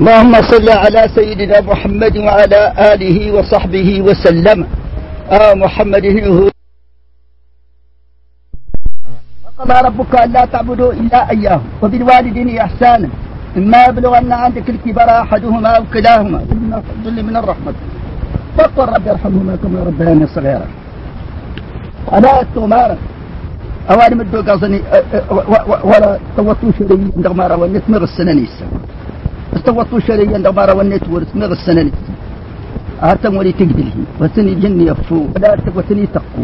اللهم صل على سيدنا محمد وعلى آله وصحبه وسلم. آه محمد هو. وقضى ربك ألا تعبدوا إلا إياه وبالوالدين إحسانا. إما يبلغن عندك الكبر أحدهما أو كلاهما. ظل من الرحمة. فقل رب ارحمهما كما ربياني صغيرا. أنا التمارة أواني مدو قصني ولا توتو شري عند غمارة ونتمر السنانيسة استوطوا شريا دبارة ونت ورث مغ السنة أهتم ولي تقدله وسني جن يفو ولا وسني تقو.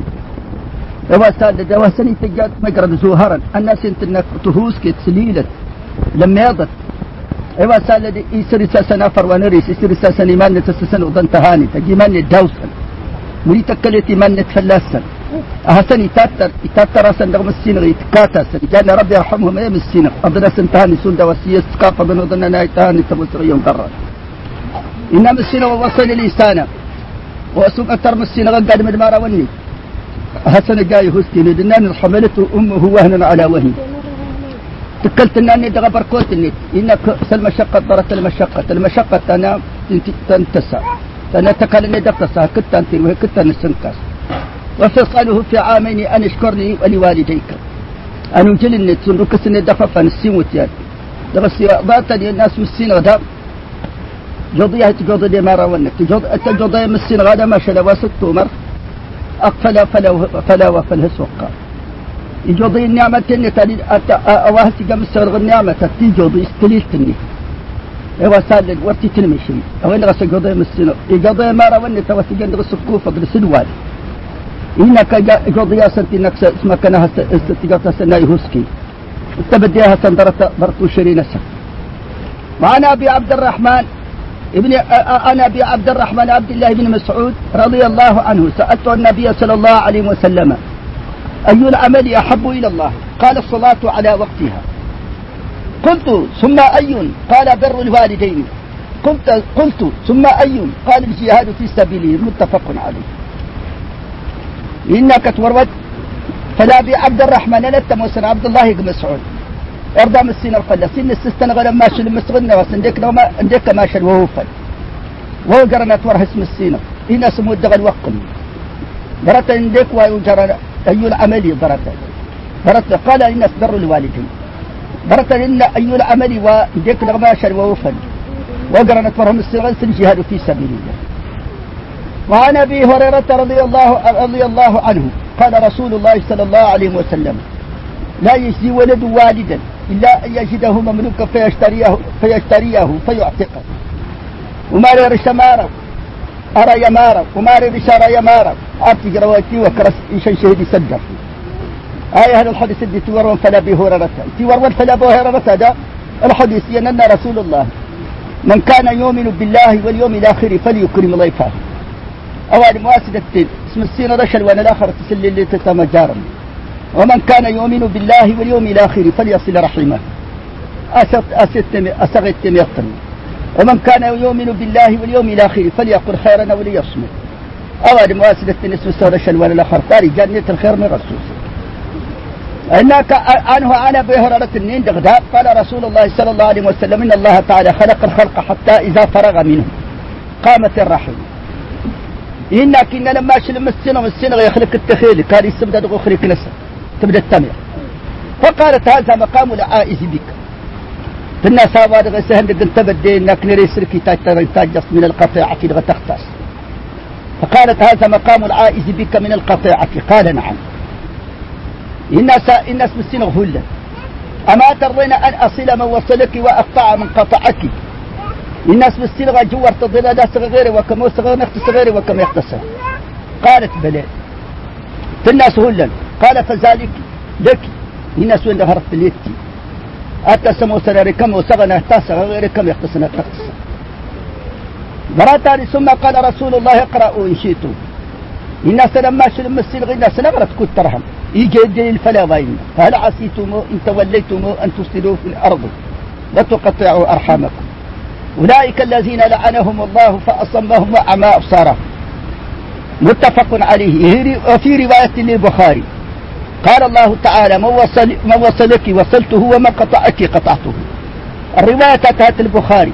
دوا سال دوا سني تجات مقرب زوهرا الناس انت انك تهوس كت سليلة لما يضت ايوا سال دي يسر سنة فرونريس يسر سنة ما نتسسن وضن تهاني تجي ما ندوسن مري تكلتي ما نتفلسن أهسني تاتر تاتر أسن دغم السين غي تكاتا سن. جانا ربي يرحمهم أيام السين أضنا سنتهاني سون دواسية سكافة بن أضنا نايتهاني تبصر يوم قرر. إنما السين ووصل الإنسان وأسوق من السين غنقاد من مارا وني. أهسن جاي هستي ندنان حملته أمه وهنا على وهن. تكلت انني دغ بركوت النت انك المشقة ضرت المشقة. المشقة أنا تنتسع. أنا تكل اني دقتسع كنت وهي كنت نسنكاس وفصله في عامين أن اشكرني ولوالديك. أن جل النت سندوك سنة دفف السين وتيان دغس باتني الناس مسين غدا. جضيها تجضي دي مارا ونك تجض مسين غدا ما شلا وست مر أقفل فلا فلا وفله سوقا يجضي النعمة تني تاني أواه تجمع السر النعمة تجضي استليتني إيوا سالد ورتي تلمشي. وين غس جضي مسين. يجضي مارا ونك توسجن غس الكوفة غس الوالي إنك جوضيا سنتي اسمك أنا استجابت سنة يهوسكي استبديها سندرت برتو شرين وأنا أبي عبد الرحمن ابن أنا أبي عبد الرحمن عبد الله بن مسعود رضي الله عنه سألت النبي صلى الله عليه وسلم أي العمل أحب إلى الله؟ قال الصلاة على وقتها. قلت ثم أي؟ قال بر الوالدين. قلت قلت ثم أي؟ قال الجهاد في سبيله متفق عليه. إنك تورود فلا عبد الرحمن أنا موسن عبد الله بن مسعود. أرضى من السين القلة. سن السستن غلا ما شل مسغنا وسندك لو ما عندك ما شل وهو فل. وهو قرنا تورها اسم السين هنا سمو الدغل وقم. برت عندك ويجرى أي العمل برت. برت. قال إن أصدر الوالدين برت إن أي العمل لو ما شل وهو فل. وقرنا تورها السين جهاد في سبيل الله. وعن أبي هريرة رضي الله رضي الله عنه قال رسول الله صلى الله عليه وسلم لا يجزي ولد والدا إلا أن يجده مملوكا فيشتريه فيشتريه فيعتقه. وما رش مارا أرى يمارا وما رش أرى يمارا أرتج رواتي وكرس إيش شهد يسجل آية هذا الحديث اللي تورون فلا به هريرة. تورون فلا به هريرة هذا الحديث أن رسول الله من كان يؤمن بالله واليوم الآخر فليكرم ضيفه. أوان مواسدة اسم السين رشل وأنا الآخر تسل اللي تتمجارم ومن كان يؤمن بالله واليوم الآخر فليصل رحمه. أسغت يقتل ومن كان يؤمن بالله واليوم الآخر فليقل خيرا وليصمت. أوان مواسدة اسم السين رشل وأنا الآخر تاري جنة الخير من رسول. هناك عنه عن ابي هريره النين دغداد قال رسول الله صلى الله عليه وسلم إن الله تعالى خلق الخلق حتى إذا فرغ منه قامت الرحم إنك إن لما شلم السنة والسنة يخلق التخيل كان يستبدأ أخرى كنسة تبدأ التمر فقالت هذا مقام العائز بك. الناس هذا غسهن دقن تبدي إنك نري سركي تاجس من القطيعة لغا تختص. فقالت هذا مقام العائز بك من القطيعة. قال نعم. الناس الناس بالسنة هلا. أما ترضين أن أصل من وصلك وأقطع من قطعك؟ الناس بالسلغة جوار تضل لا صغيرة وكم صغير نخت صغيرة وكم يختصر قالت بلى. الناس هلا قال فذلك لك. الناس وين هرت بليتي أتى سمو سراري كم وسغنا اهتاسا غير كم يختصنا تختصر مراتان ثم قال رسول الله اقرأوا إن شئتم. الناس لما شلم السلغ الناس نغرت كنت ترهم يجي الدليل فلا باين هل عصيتم إن توليتم أن تفسدوا في الأرض. وتقطعوا أرحامكم. أولئك الذين لعنهم الله فأصمهم وأعمى أبصارهم. متفق عليه. وفي رواية للبخاري. قال الله تعالى من وصل من وصلك وصلته ومن قطعك قطعته. الرواية تاتت البخاري.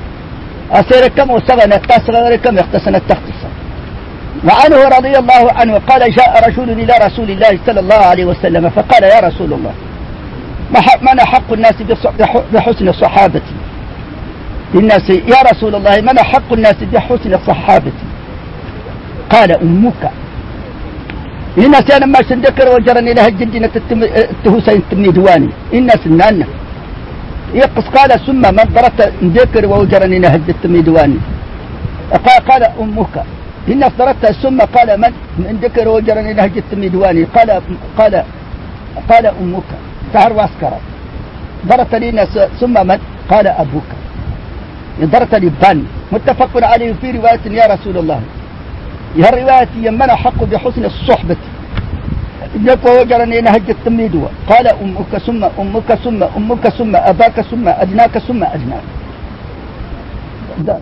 أسير كم وسغنة تسغر كم اختصنت تختصر وعنه رضي الله عنه قال جاء رجل إلى رسول الله صلى الله عليه وسلم فقال يا رسول الله من حق الناس بحسن صحابتي؟ الناس يا رسول الله من حق الناس بحسن صحابتي قال أمك. الناس أنا ما سندكر وجرني لها الجدينة التهوسين تمني دواني. الناس النانا يقص قال ثم من ضرت ندكر وجرني لها التمني دواني. قال قال أمك. الناس ضرت ثم قال من؟ من ذكر وجرني لها التمني دواني. قال قال قال أمك. سهر واسكرت ضرت لي ثم من؟ قال أبوك. ضرت لي بان متفق عليه في رواية يا رسول الله. يا رواية يمن حق بحسن الصحبة. يقوى وجرني نهج التميد قال أمك ثم أمك ثم أمك ثم أباك ثم أدناك ثم أدناك.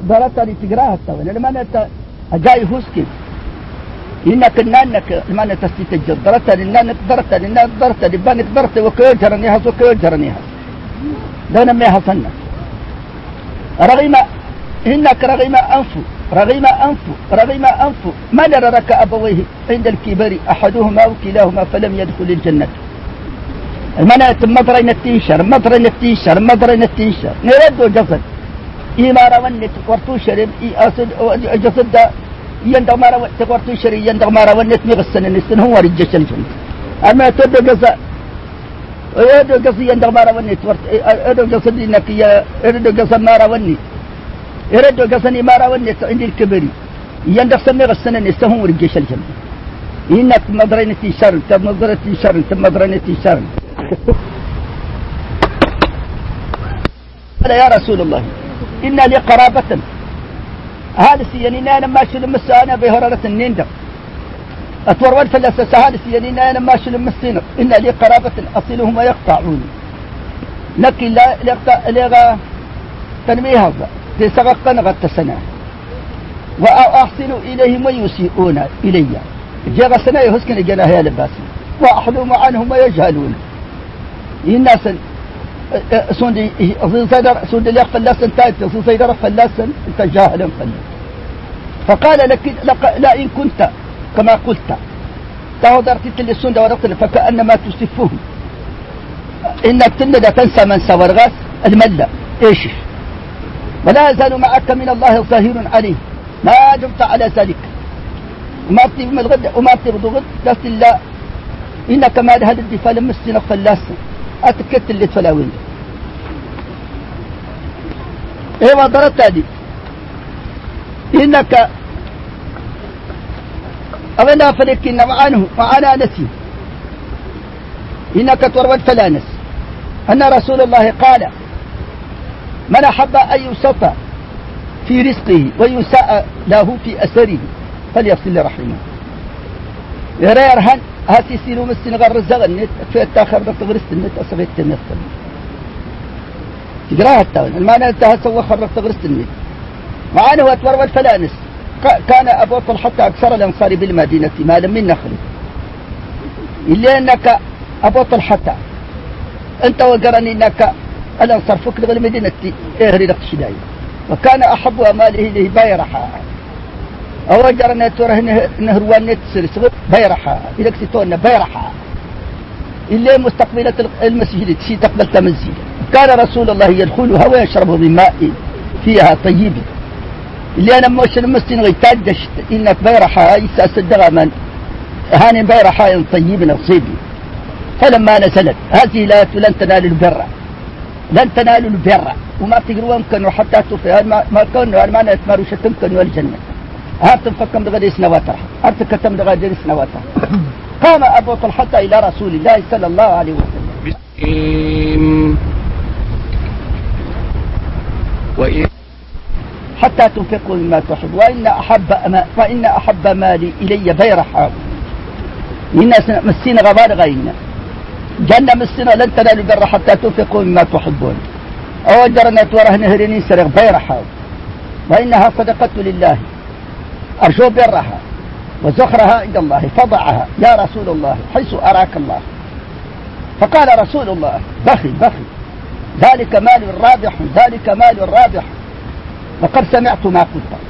ضرت لي تقراها التوى لما أنت أجاي هوسكي. إنك نانك ما نتستيت ضرت لنانك ضرت لنانك ضرت لبانك ضرت وكيجرني هز وكيجرني هز دون ما حصلنا رغم إنك رغم أنف رغم أنف رغم أنف. ما نرك أبويه عند الكبر أحدهما أو كلاهما فلم يدخل الجنة. المنات مضرين التيشر مضرين التيشر مضرين التيشر. نرد جسد. إيمارا ونت ورتوشر جسد يندغ مارا تورتوشر يندغ مارا ونت مغسن النسن هو رجش الجنة. أما تد جسد يدو قصي يندغ مارا ونت يدو قصد إنك يدو قصد مارا ونت يردو قصني ما راوني عندي الكبري يندق سمي غسنا نستهم ورجيش الجنة إنك مدرنة شر تم مدرنة شر تم مدرنة شر قال يا رسول الله إن لي قرابة هذا سيني أنا ماشي لمس أنا بهررة النيندق أتور والفلسة هذا سيني أنا ماشي لمسين إن لي قرابة أصلهم ويقطعوني لكن لا لغا لغا تنميه هذا. تسغقن غت سنة وأحسن إليهم ويسيئون إلي. جاء سنة يهسكن جنا هي لباس. وأحلم عنهم ويجهلون. الناس سند صدر سند اللي فلاس انت صدر فلاس انت جاهل فلاس فقال لك لا إن كنت كما قلت. تهدرت اللي السند ورقت فكأنما تسفهم. إنك تندى تنسى من سوى الغاس الملة إيش؟ ولا يزال معك من الله ظهير عليه ما دمت على ذلك. وما من الغد وما غد. دست الله إنك ما هذا الدفاع لما السنة فلاس أتكت اللي تفلاوين إيه ضربت هذه؟ إنك أغنى فلكن معانه معانا نسي إنك تروت فلانس. أن رسول الله قال من أحب أن يوصف في رزقه ويساء له في أثره فليصل رحمه. يرى يرهن هاتي سيلو مسين رزق النت في التاخر تغرس النت أصغيت النت تقراها التاون المعنى انتهى سوى خرق تغرس النت معانه أتور والفلانس كان أبو طلحة أكثر الأنصار بالمدينة مالا من نخل إلا أنك أبو طلحة أنت وقرني أنك أنا صرفك لغل مدينة إهري لك شداي. وكان أحب أماله إليه بايرحا أو جرى توره نهروان نتسر سغب بايرحا إليك ستون بايرحا إلا مستقبلة المسجد تسي تقبلت مسجد كان رسول الله يدخلها ويشرب من ماء فيها طيب. اللي أنا موش المسجد غيتاجش إنك بايرحا يسأس الدغمان هاني بايرحا طيب نصيبي فلما نزلت هذه لا لن تنال البر. لن تنالوا البر. وما تقروا يمكن حتى تفعل ما كانوا ما نتمروا شتمكن والجنة هاتم فكم دغدي سنواتر هاتم كتم سنواتر قام أبو طلحة إلى رسول الله صلى الله عليه وسلم. وإن حتى تنفقوا مما تحب. وإن أحب ما وإن أحب مالي إلي بيرحا إن مسين غبار غينا جنة مسنا لن تنالوا البر حتى تنفقوا مما تحبون. أو جرنا توره نهرين سرق بيرحا وإنها صدقة لله. أرجو برها وزخرها عند الله فضعها. يا رسول الله حيث أراك الله. فقال رسول الله بخي بخي. ذلك مال رابح ذلك مال رابح. وقد سمعت ما قلت.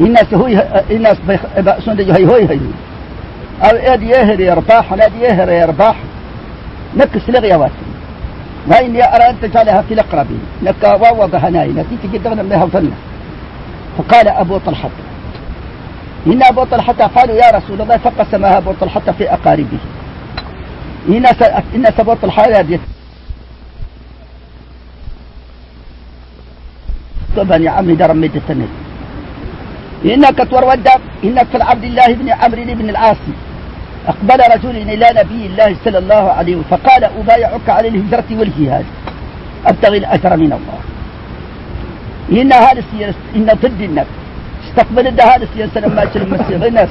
الناس هو الناس بأسون هي هوي هي أو أدي يهر يرباح أدي يهر يرباح. نكس لغي واتي. وإني أرى أن تجعلها في الأقربين. لك ووضع هناي. نتيجة جدا منها وفنة فقال أبو طلحة. إن أبو طلحة قالوا يا رسول الله فقسمها أبو طلحة في أقاربه. إن أبو طلحة طبعا يا عمي درم ميت السنة إنك تورود إنك في عبد الله بن عمرو بن العاص. أقبل رجل إلى نبي الله صلى الله عليه وسلم فقال أبايعك على الهجرة والجهاد. أبتغي الأجر من الله. إن هذا إن ضد النبي. استقبل هذا السياسة لما يشل المسيح. الناس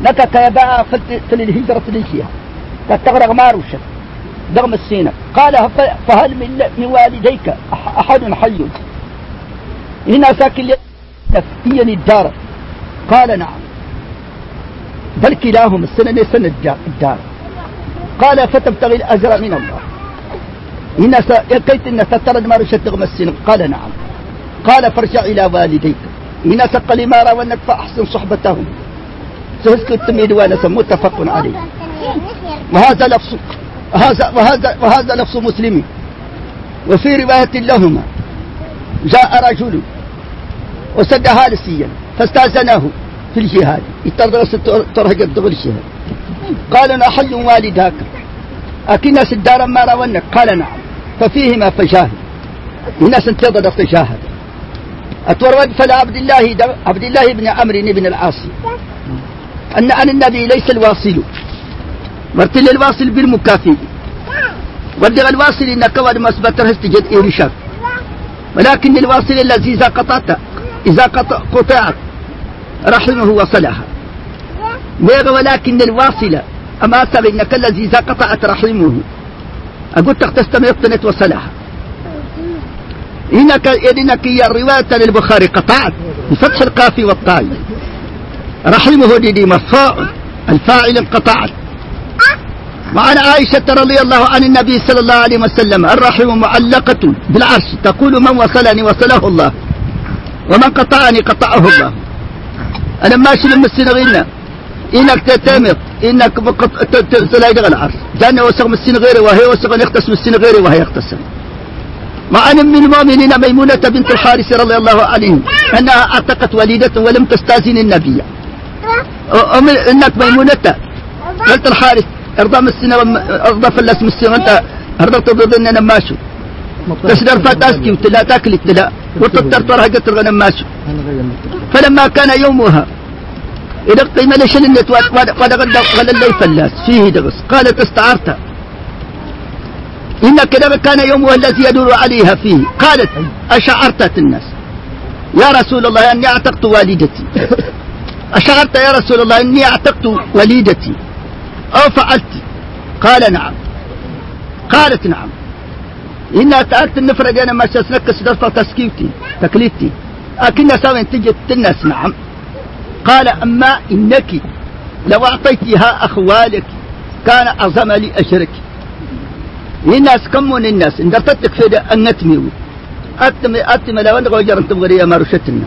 لك كيباع في الهجرة للجهاد. تتغرق ماروشة دغم السينة قال فهل من والديك أحد حي؟ هنا ساكن تفتيني الدار. قال نعم. بل كلاهما السنة سنة الدار قال فتبتغي الأجر من الله. هنا يكيت أن تترد ما رشد السنة قال نعم. قال فارجع إلى والديك. هنا سقل ما راونك فأحسن صحبتهم. سهزك التميد وأنا متفق عليه. وهذا لفظ وهذا وهذا وهذا لفظ مسلم وفي رواية لهما. جاء رجل وسد هالسيا فاستأذنه في الجهاد. يترغس ترهق الدغل الجهاد. قال أنا حي والداك. أكنا سدارا ما راونك. قال نعم. ففيهما فجاهد. الناس انتظر تجاهد أتورد فلا عبد الله عبد الله بن عمرو بن العاص. أن عن النبي ليس الواصل. مرتل الواصل بالمكافئ. ودغ الواصل إنك ود مسبتر هستجد إيرشاد ولكن الواصل الذي إذا قطعت إذا قطعت رحمه وصلها. ولكن الواصل أما إنك الذي إذا قطعت رحمه. أقول تستمع يقتنت وصلها. إنك إنك هي الرواية للبخاري قطعت. بفتح القاف والطاء رحمه دي مرفوع الفاعل انقطعت. وعن عائشة رضي الله عن النبي صلى الله عليه وسلم الرحم معلقة بالعرش تقول من وصلني وصله الله. ومن قطعني قطعه الله. أنا ماشي لما السنغينا إنك تتمر إنك تلاقي العرش. جانا وسق مسين غيري وهي وسق يختصم السن غيري وهي يختصم وعن من المؤمنين ميمونة بنت الحارث رضي الله عنه. أنها أعتقت وليدة ولم تستأذن النبي. إنك ميمونة بنت الحارث. أرضى السنة أرضى فلس السنة أنت أرضى تضد اننا ماشو تسدر فاتاسكي وتلا تاكل تلا وتطر طرها قتل غنم ماشو فلما كان يومها إذا قيمة لشن النت قد غدا غدا اللي فلاس فيه دغس. قالت استعرت. إن كذا كان يومها الذي يدور عليها فيه. قالت أشعرت الناس. يا رسول الله أني أعتقت والدتي. أشعرت يا رسول الله أني أعتقت والدتي. أو فعلت. قال نعم. قالت نعم. إنها تأكد النفرة أنا ما سنكس درفة تسكيوتي تكليتي. أكن سوين تجد الناس نعم. قال أما إنك لو أعطيتها أخوالك كان أعظم لي أجرك الناس كم من الناس؟ إن درتك في أن نتمي أتمي أتمي لو أنت غير أنت بغرية ما رشتنا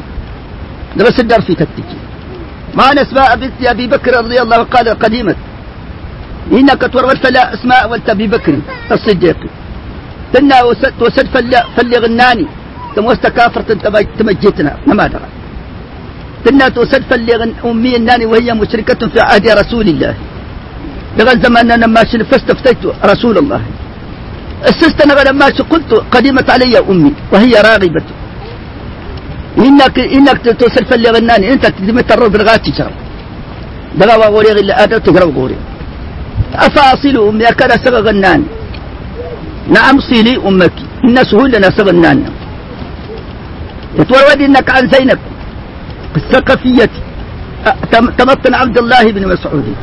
بس الدر في تكتيكي ما نسمع بنت أبي بكر رضي الله قال قديمة إنك تورث فلا أسماء ولت أبي بكر الصديق. تنا وسد فلي غناني تم كافر تمجيتنا ما درى تنا توسد فلي أمي الناني وهي مشركة في عهد رسول الله لغاية زمان أنا ماشي فاستفتيت رسول الله السست أنا لما قلت قدمت علي أمي وهي راغبة إنك إنك توصل فلي غناني أنت تدمت الرب لغاية تشرب دغا وغوري غير أدر تقرأ غوري أفاصل أمي أكاد سغغنان نعم صيلي أمك. إن سهولنا سغنان يتورد إنك عن زينب. الثقفية تمطن عبد الله بن مسعود.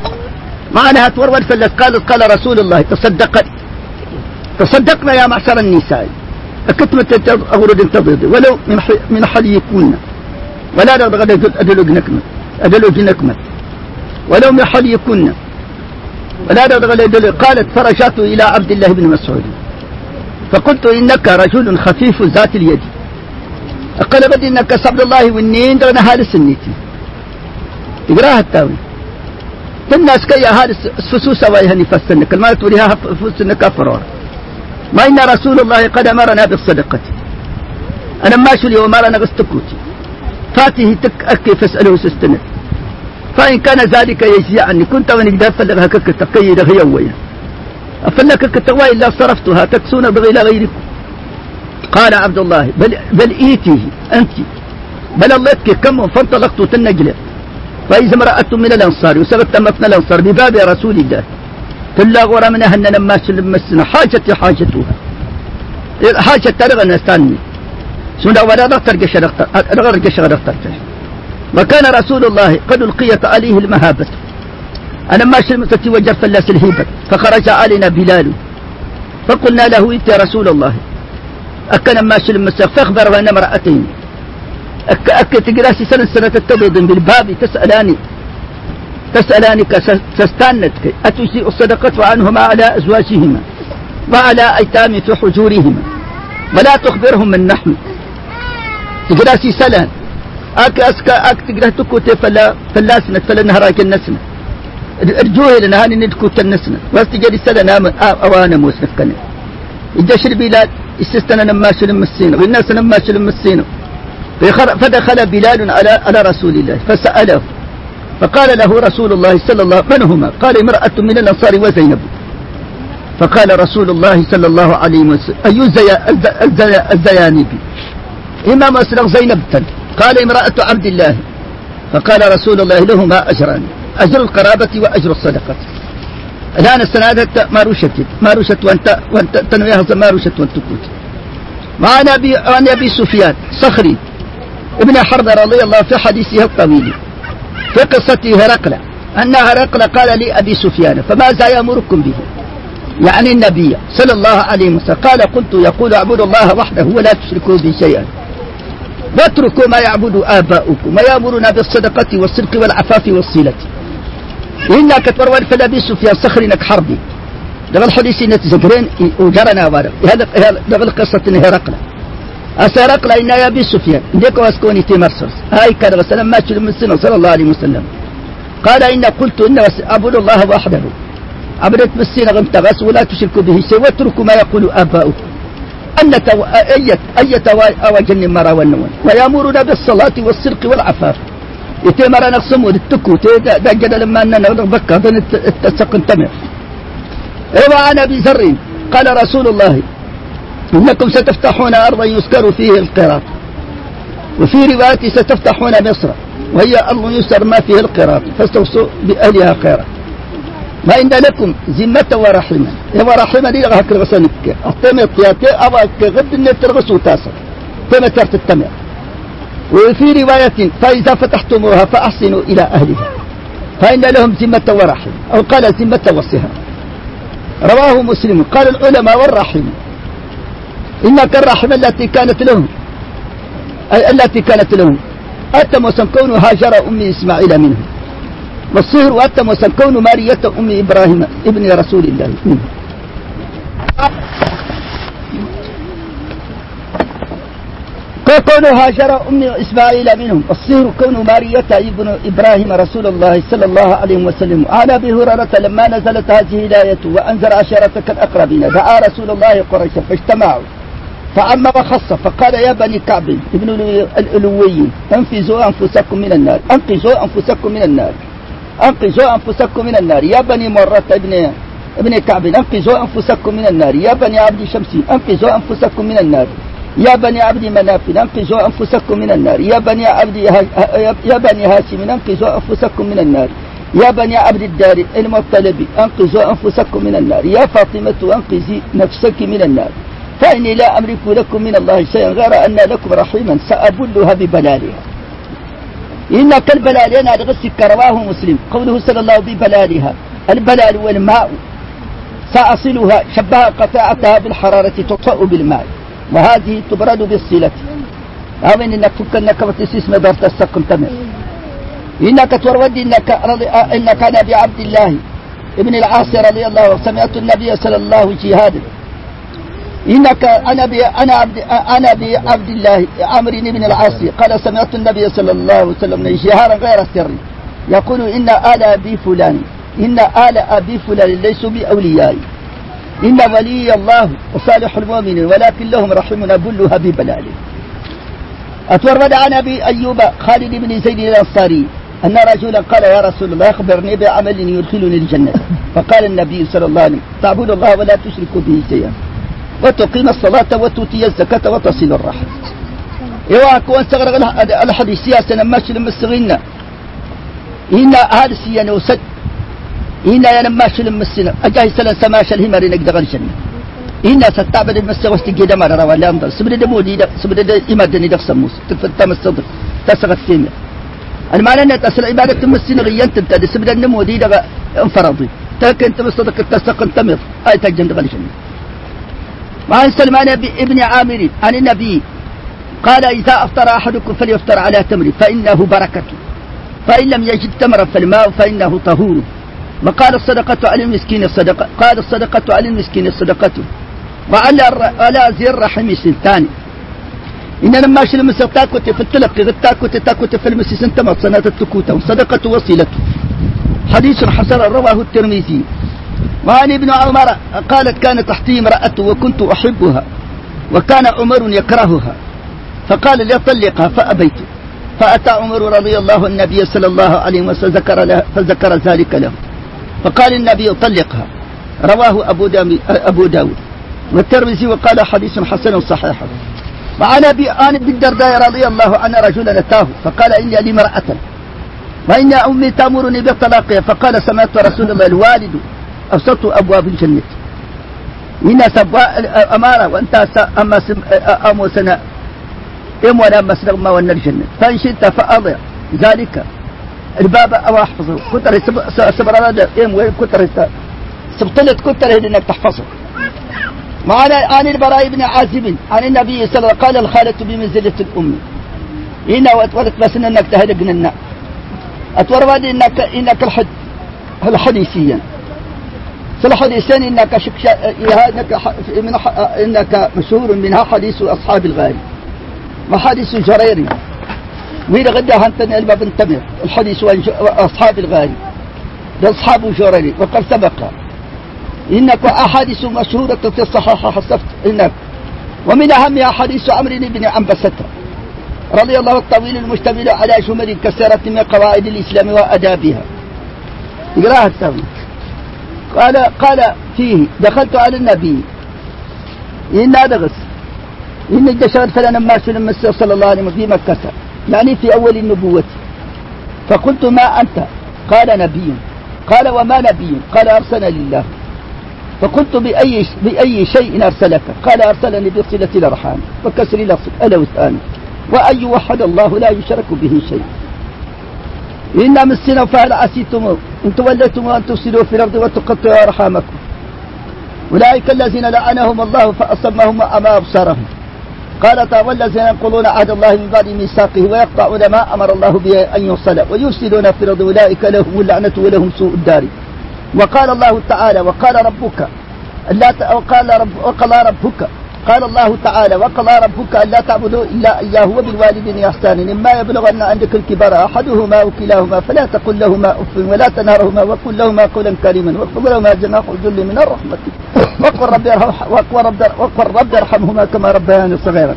معناها تورد فلس قالت قال رسول الله تصدق. تصدقنا يا معشر النساء. أكتمت أغرد تضيض ولو من حل يكون ولا أدلوج نكمة أدلوج نكمة ولو من حل يكون ولا قالت فرجعت إلى عبد الله بن مسعود. فقلت إنك رجل خفيف ذات اليد. قال بدي إنك عبد الله والنين درنا هذا السنيتي. تقراها التاوي الناس كي هذا فسوسا ويهني فسنك ما توليها فسنك فرور ما إن رسول الله قد أمرنا بالصدقة. أنا ما شو اليوم؟ أنا فاته تك أكي فاسأله سستنه فإن كان ذلك يجزي عني كنت ونجد أفلغها كك تقيد غيوية أفلك كتوا إلا صرفتها تكسون بغير غيركم. قال عبد الله بل, بل إيتيه أنت. بل الله كم فانطلقت تنجل. فإذا امرأة من الأنصار وسبت مثل الأنصار بباب رسول الله. تلا غورا من أهن لما مسنا حاجتي حاجتها. حاجة ترغى نستاني سنة ولا قشر دكتور. وكان رسول الله قد ألقيت عليه المهابة. أنا ما شلمت وجر فلاس الهيبة فخرج علينا بلال. فقلنا له أنت يا رسول الله أكن ما شلم فأخبر وأن امرأتين. أك أك سنة سنة تتبض بالباب تسألاني تسألانك تستانتك أتجزئ الصدقة عنهما على أزواجهما وعلى أيتام في حجورهما؟ ولا تخبرهم من نحن. تقراسي سلان أك أسك أك تكوت فلا فلا سنة فلا نهراك النسنة ارجوه لنا هاني ندكوت النسنة واستجري سلنا أوانا موسنة كنا إجاش البلاد استستنا نماش المسينة والناس نماش المسينة فدخل بلال على على رسول الله. فسأله. فقال له رسول الله صلى الله عليه وسلم من هما؟ قال امرأة من الأنصار وزينب. فقال رسول الله صلى الله عليه وسلم. أي الزيانب؟ إمام أسرق زينب قال امرأة عبد الله. فقال رسول الله لهما أجران. أجر القرابة وأجر الصدقة. الآن السنة ما رشت ما رشت وانت وانت تنويها ما رشت وأنت كنت وعن أبي عن أبي سفيان صخري ابن حرب رضي الله في حديثه الطويل في قصة هرقل أن هرقل قال لي أبي سفيان فماذا يأمركم به؟ يعني النبي صلى الله عليه وسلم قال قلت يقول اعبدوا الله وحده ولا تشركوا به شيئا. واتركوا ما يعبد آباؤكم ويأمرنا بالصدقة والصدق والعفاف والصلة. إنك تورور في أبي سفيان صخرينك حربي. دغل الحديث نتزقرين وجرنا وارد هذا دغل قصة هرقل أسرقل إن يا أبي سفيان ديك واسكوني تيمرسوس هاي كان وسلم. ما من سنة صلى الله عليه وسلم. قال إن قلت إن أعبد الله وحده. عبدت بالسنة غمت بس ولا تشركوا به شيء. واتركوا ما يقول آباؤكم. أن أية أية أوجن مرا والنون ويأمرنا بالصلاة والصدق والعفاف. يتمر نقسم ودتكو تجد لما أننا نبكى تتسق تمر روى عن أبي قال رسول الله إنكم ستفتحون أرضا يذكر فيه القراط وفي رواية ستفتحون مصر وهي أرض يسر ما فيه القراط فاستوصوا بأهلها خيرا. ما إن لكم ذمة ورحمة. يا ورحمة دي غاك الغسنك التمر تياتي أبا كغد النترغسو تاسر. تمر ترت التمر وفي رواية فإذا فتحتموها فأحسنوا إلى أهلها. فإن لهم ذمة ورحمة أو قال ذمة وصها رواه مسلم. قال العلماء والرحمة إنك الرحمة التي كانت لهم. التي كانت لهم. أتم وسنكون هاجر أم إسماعيل منه والصهر وأتم وسنكون مارية أم إبراهيم ابن رسول الله. منه كون هاجر أم إسماعيل منهم. الصهر كون مارية ابن إبراهيم رسول الله صلى الله عليه وسلم. عن أبي هريرة لما نزلت هذه الآية وأنزل عشيرتك الأقربين دعا رسول الله قريشا فاجتمعوا. فعم وخص فقال يا بني كعب ابن الألوي أنفذوا أنفسكم من النار. أنقذوا أنفسكم من النار. أنقذوا أنفسكم من النار. يا بني مرة ابن ابن كعب أنقذوا أنفسكم من النار. يا بني عبد شمس أنقذوا أنفسكم من النار. يا بني عبد مناف أنقذوا أنفسكم من النار. يا بني عبد يا بني هاشم أنقذوا أنفسكم من النار. يا بني عبد الدار المطلب أنقذوا أنفسكم من النار. يا فاطمة أنقذي نفسك من النار. فإني لا أملك لكم من الله شيئا غير أن لكم رحيما. سأبلها ببلالها. إن كالبلال أنا غسك رواه مسلم. قوله صلى الله ببلالها. البلال والماء. سأصلها شبه قطاعتها بالحرارة تطفأ بالماء. وهذه تبرد بالصلة. أمن إنك فك إنك وتسيس مدار تسقم تمر إنك تورود إنك رضي إنك أنا بعبد الله. ابن العاص رضي الله عنه سمعت النبي صلى الله عليه وسلم إنك أنا بي أنا عبد أنا بعبد الله عمرو بن العاص. قال سمعت النبي صلى الله عليه وسلم جهارا غير سر يقول إن آل أبي فلان إن آل أبي فلان ليسوا بأوليائي إن ولي الله وصالح المؤمنين ولكن لهم رحمنا كلها ببلاله أتورد عن أبي أيوب خالد بن زيد الأنصاري أن رجلا قال يا رسول الله أخبرني بعمل يدخلني الجنة. فقال النبي صلى الله عليه وسلم تعبد الله ولا تشرك به شيئا. وتقيم الصلاة وتؤتي الزكاة وتصل الرحم. إيوا كون سغر الحديث سياسة لما استغلنا إن هذا سيانا وسد إن يا لما شل مسنا أجاي سلا سماش الهمر نقدر الجنة إن ستعبد المسا واستجي دمار روا لا أمضر سبدا دمو دي سبدا إمادني دق سموس. تفتم الصدر. تسغت سيمة المعنى أن تسل عبادة مسنا غيان تبتدي. سبدا دمو دي دق انفرضي تاك أنت مصدق تسق انتمر. آية الجنة الجنة وعن سلمان ابن عامر عن النبي قال إذا أفطر أحدكم فليفطر على تمر فإنه بركة. فإن لم يجد تمرا فالماء فإنه طهور. وقال الصدقة على المسكين الصدقة؟ قال الصدقة على المسكين الصدقة. وعلى على ذي الرحم سلطان. إن لما شل مسك تاكوت في التلقي تاكوت تاكوت في المسيس أنت صنات التكوتة. وصدقة وصيلته. حديث حسن رواه الترمذي. وعن ابن عمر قالت كانت تحتي امرأة وكنت أحبها وكان عمر يكرهها. فقال ليطلقها فأبيت فأتى عمر رضي الله النبي صلى الله عليه وسلم فذكر, فذكر ذلك له. فقال النبي طلقها. رواه أبو, أبو داود. والترمذي وقال حديث حسن صحيح. وعن أبي آن بالدرداء رضي الله عنه رجلا أتاه فقال إني لي امرأة. وإن أمي تأمرني بالطلاق فقال سمعت رسول الله الوالد أوسط أبواب الجنة. إن سبوا أمارة وأنت أما أمو سنة إم ولا مسلم ما ون الجنة. فإن شئت فأضع. ذلك الباب أو أحفظه. كتر سبر هذا إم وين كتر سبطلت كتر إنك تحفظه. معنا عن البراء بن عازب. عن النبي صلى الله عليه وسلم قال الخالة بمنزلة الأم. إن وتورث بس إنك تهلك لنا أتورد إنك إنك الحد الحديثيا الحديثين إنك شك إنك إنك مشهور منها حديث أصحاب الغالي وحديث جريري وين غدا هنتن الباب انتمر الحديث أصحاب الغالي. ده أصحاب جريري وقد سبق. إنك أحاديث مشهورة في الصحاحة حسبت. إنك. ومن أهمها حديث عمرو بن عنبسة رضي الله الطويل المشتمل على جمل كثيرة من قواعد الإسلام وأدابها. اقرأها قال قال فيه دخلت على النبي. إن أدغس. إن الدشار فلنا ما سلم صلى الله عليه وسلم في مكة. يعني في أول النبوة. فقلت ما أنت؟ قال نبي. قال وما نبي؟ قال أرسل لله. فقلت بأي بأي شيء أرسلك؟ قال أرسلني بصلة الأرحام وكسر الأوثان وأن يوحد الله لا يشرك به شيء. إن مسنا فهل عسيتم إن توليتم أن تفسدوا في الأرض وتقطعوا أرحامكم. أولئك الذين لعنهم الله فأصمهم وأمى أبصارهم. قال تعالى والذين ينقضون عهد الله من بعد ميثاقه ويقطعون ما أمر الله به أن يوصل ويفسدون في الأرض أولئك لهم اللعنة ولهم سوء الدار. وقال الله تعالى وقال ربك ألا وقال رب وقال ربك قال الله تعالى وقضى ربك ألا تعبدوا إلا إياه وبالوالدين إحسانا إما يبلغن عندك الكبر أحدهما أو كلاهما فلا تقل لهما أف ولا تنهرهما وقل لهما قولا كريما واخفض لهما جناح الذل من الرحمة. وقل رب وقل رب وقل رب ارحمهما كما ربياني صغيرا.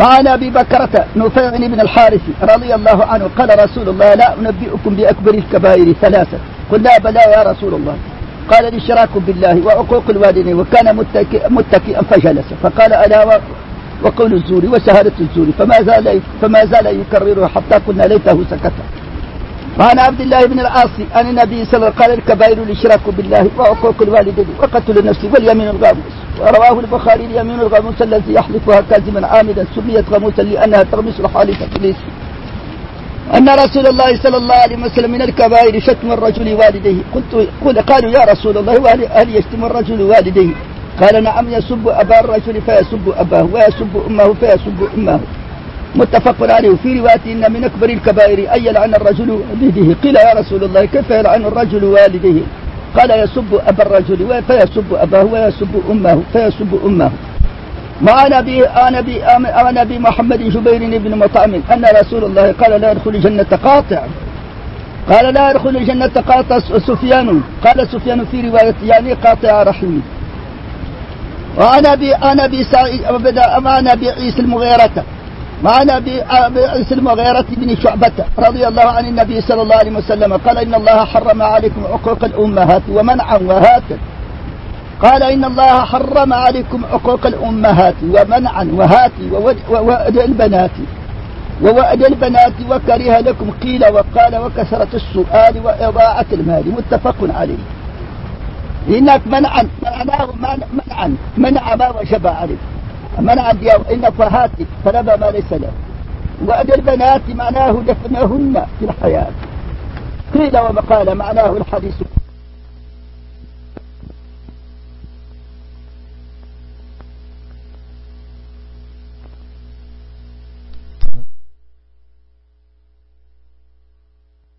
وعن أبي بكرة نفيع بن الحارث رضي الله عنه قال رسول الله لا أنبئكم بأكبر الكبائر ثلاثة. قلنا بلى يا رسول الله. قال الإشراك بالله وعقوق الوالدين وكان متكئا متكئا فجلس. فقال ألا وقول الزور وشهادة الزور فما زال فما زال يكرره حتى قلنا ليته سكت. وعن عبد الله بن العاص عن النبي صلى الله عليه وسلم قال الكبائر الاشراك بالله وعقوق الوالدين وقتل النفس واليمين الغاموس. ورواه البخاري اليمين الغموس الذي يحلفها كاذبا عامدا سميت غموسا لأنها تغمس الحالفه الاسم أن رسول الله صلى الله عليه وسلم من الكبائر شتم الرجل والديه. قلت قل قالوا يا رسول الله هل يشتم الرجل والديه؟ قال نعم يسب أبا الرجل فيسب أباه ويسب أمه فيسب أمه. متفق عليه. في رواية إن من أكبر الكبائر أن يلعن الرجل والديه قيل يا رسول الله كيف يلعن الرجل والديه قال يسب أبا الرجل فيسب أباه ويسب أمه فيسب أمه. مع نبي نبي نبي محمد جبير بن مطعم. أن رسول الله قال لا يدخل الجنة قاطع. قال لا يدخل الجنة قاطع سفيان. قال سفيان في رواية يعني قاطع رحمه. وعن ابي عن ابي سعيد عن ابي عيسى المغيرة. وعن ابي عيسى المغيرة بن شعبة رضي الله عن النبي صلى الله عليه وسلم قال إن الله حرم عليكم عقوق الأمهات ومنعا وهاتا قال إن الله حرم عليكم عقوق الأمهات ومنعا وهاتي ووأد البنات. ووأد البنات وكره لكم قيل وقال وكثرة السؤال وإضاعة المال. متفق عليه. إنك منعا معناه منعا منع ما وجب عليه منعا إن فهاتي طلب ما ليس له. وأد البنات معناه دفنهن في الحياة. قيل وقال معناه الحديث.